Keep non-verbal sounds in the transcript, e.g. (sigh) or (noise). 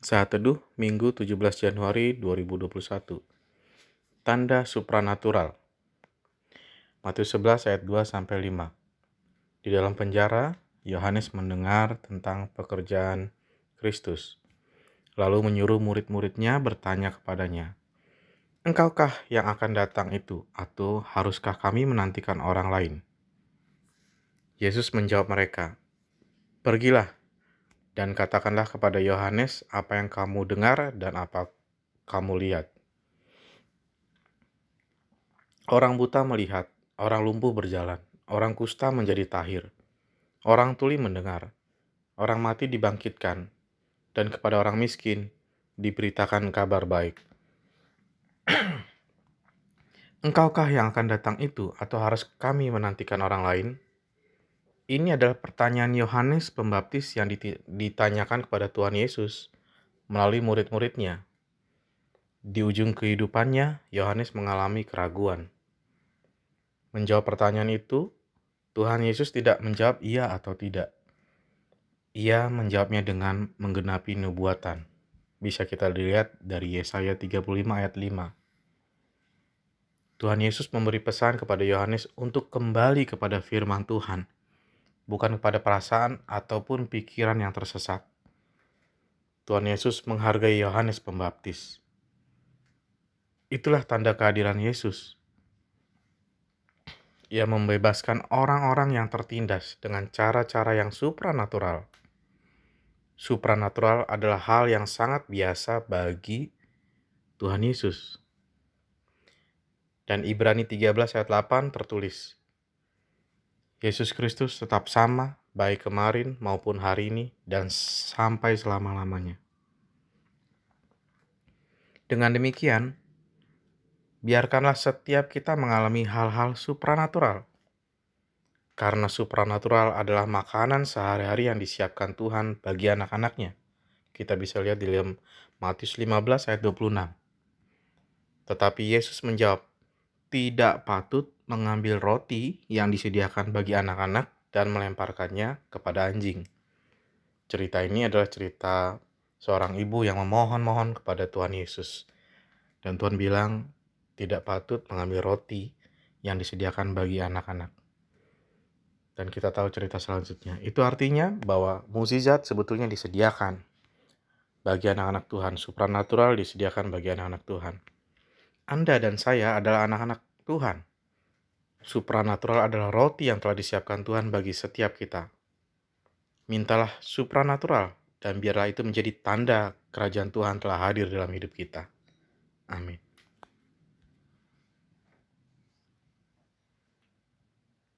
Saat Teduh Minggu 17 Januari 2021 Tanda Supranatural Matius 11 ayat 2 sampai 5 Di dalam penjara, Yohanes mendengar tentang pekerjaan Kristus. Lalu menyuruh murid-muridnya bertanya kepadanya, Engkaukah yang akan datang itu, atau haruskah kami menantikan orang lain? Yesus menjawab mereka, Pergilah dan katakanlah kepada Yohanes apa yang kamu dengar dan apa kamu lihat. Orang buta melihat, orang lumpuh berjalan, orang kusta menjadi tahir, orang tuli mendengar, orang mati dibangkitkan, dan kepada orang miskin diberitakan kabar baik. (clears throat) Engkaukah yang akan datang itu, atau harus kami menantikan orang lain? Ini adalah pertanyaan Yohanes Pembaptis yang ditanyakan kepada Tuhan Yesus melalui murid-muridnya. Di ujung kehidupannya, Yohanes mengalami keraguan. Menjawab pertanyaan itu, Tuhan Yesus tidak menjawab iya atau tidak. Ia menjawabnya dengan menggenapi nubuatan. Bisa kita lihat dari Yesaya 35 ayat 5. Tuhan Yesus memberi pesan kepada Yohanes untuk kembali kepada firman Tuhan bukan kepada perasaan ataupun pikiran yang tersesat. Tuhan Yesus menghargai Yohanes Pembaptis. Itulah tanda kehadiran Yesus. Ia membebaskan orang-orang yang tertindas dengan cara-cara yang supranatural. Supranatural adalah hal yang sangat biasa bagi Tuhan Yesus. Dan Ibrani 13 ayat 8 tertulis, Yesus Kristus tetap sama, baik kemarin maupun hari ini, dan sampai selama-lamanya. Dengan demikian, biarkanlah setiap kita mengalami hal-hal supranatural. Karena supranatural adalah makanan sehari-hari yang disiapkan Tuhan bagi anak-anaknya. Kita bisa lihat di dalam Matius 15 ayat 26. Tetapi Yesus menjawab, tidak patut mengambil roti yang disediakan bagi anak-anak dan melemparkannya kepada anjing. Cerita ini adalah cerita seorang ibu yang memohon-mohon kepada Tuhan Yesus. Dan Tuhan bilang, tidak patut mengambil roti yang disediakan bagi anak-anak. Dan kita tahu cerita selanjutnya. Itu artinya bahwa mukjizat sebetulnya disediakan bagi anak-anak Tuhan. Supranatural disediakan bagi anak-anak Tuhan. Anda dan saya adalah anak-anak Tuhan. Supranatural adalah roti yang telah disiapkan Tuhan bagi setiap kita. Mintalah supranatural dan biarlah itu menjadi tanda kerajaan Tuhan telah hadir dalam hidup kita. Amin.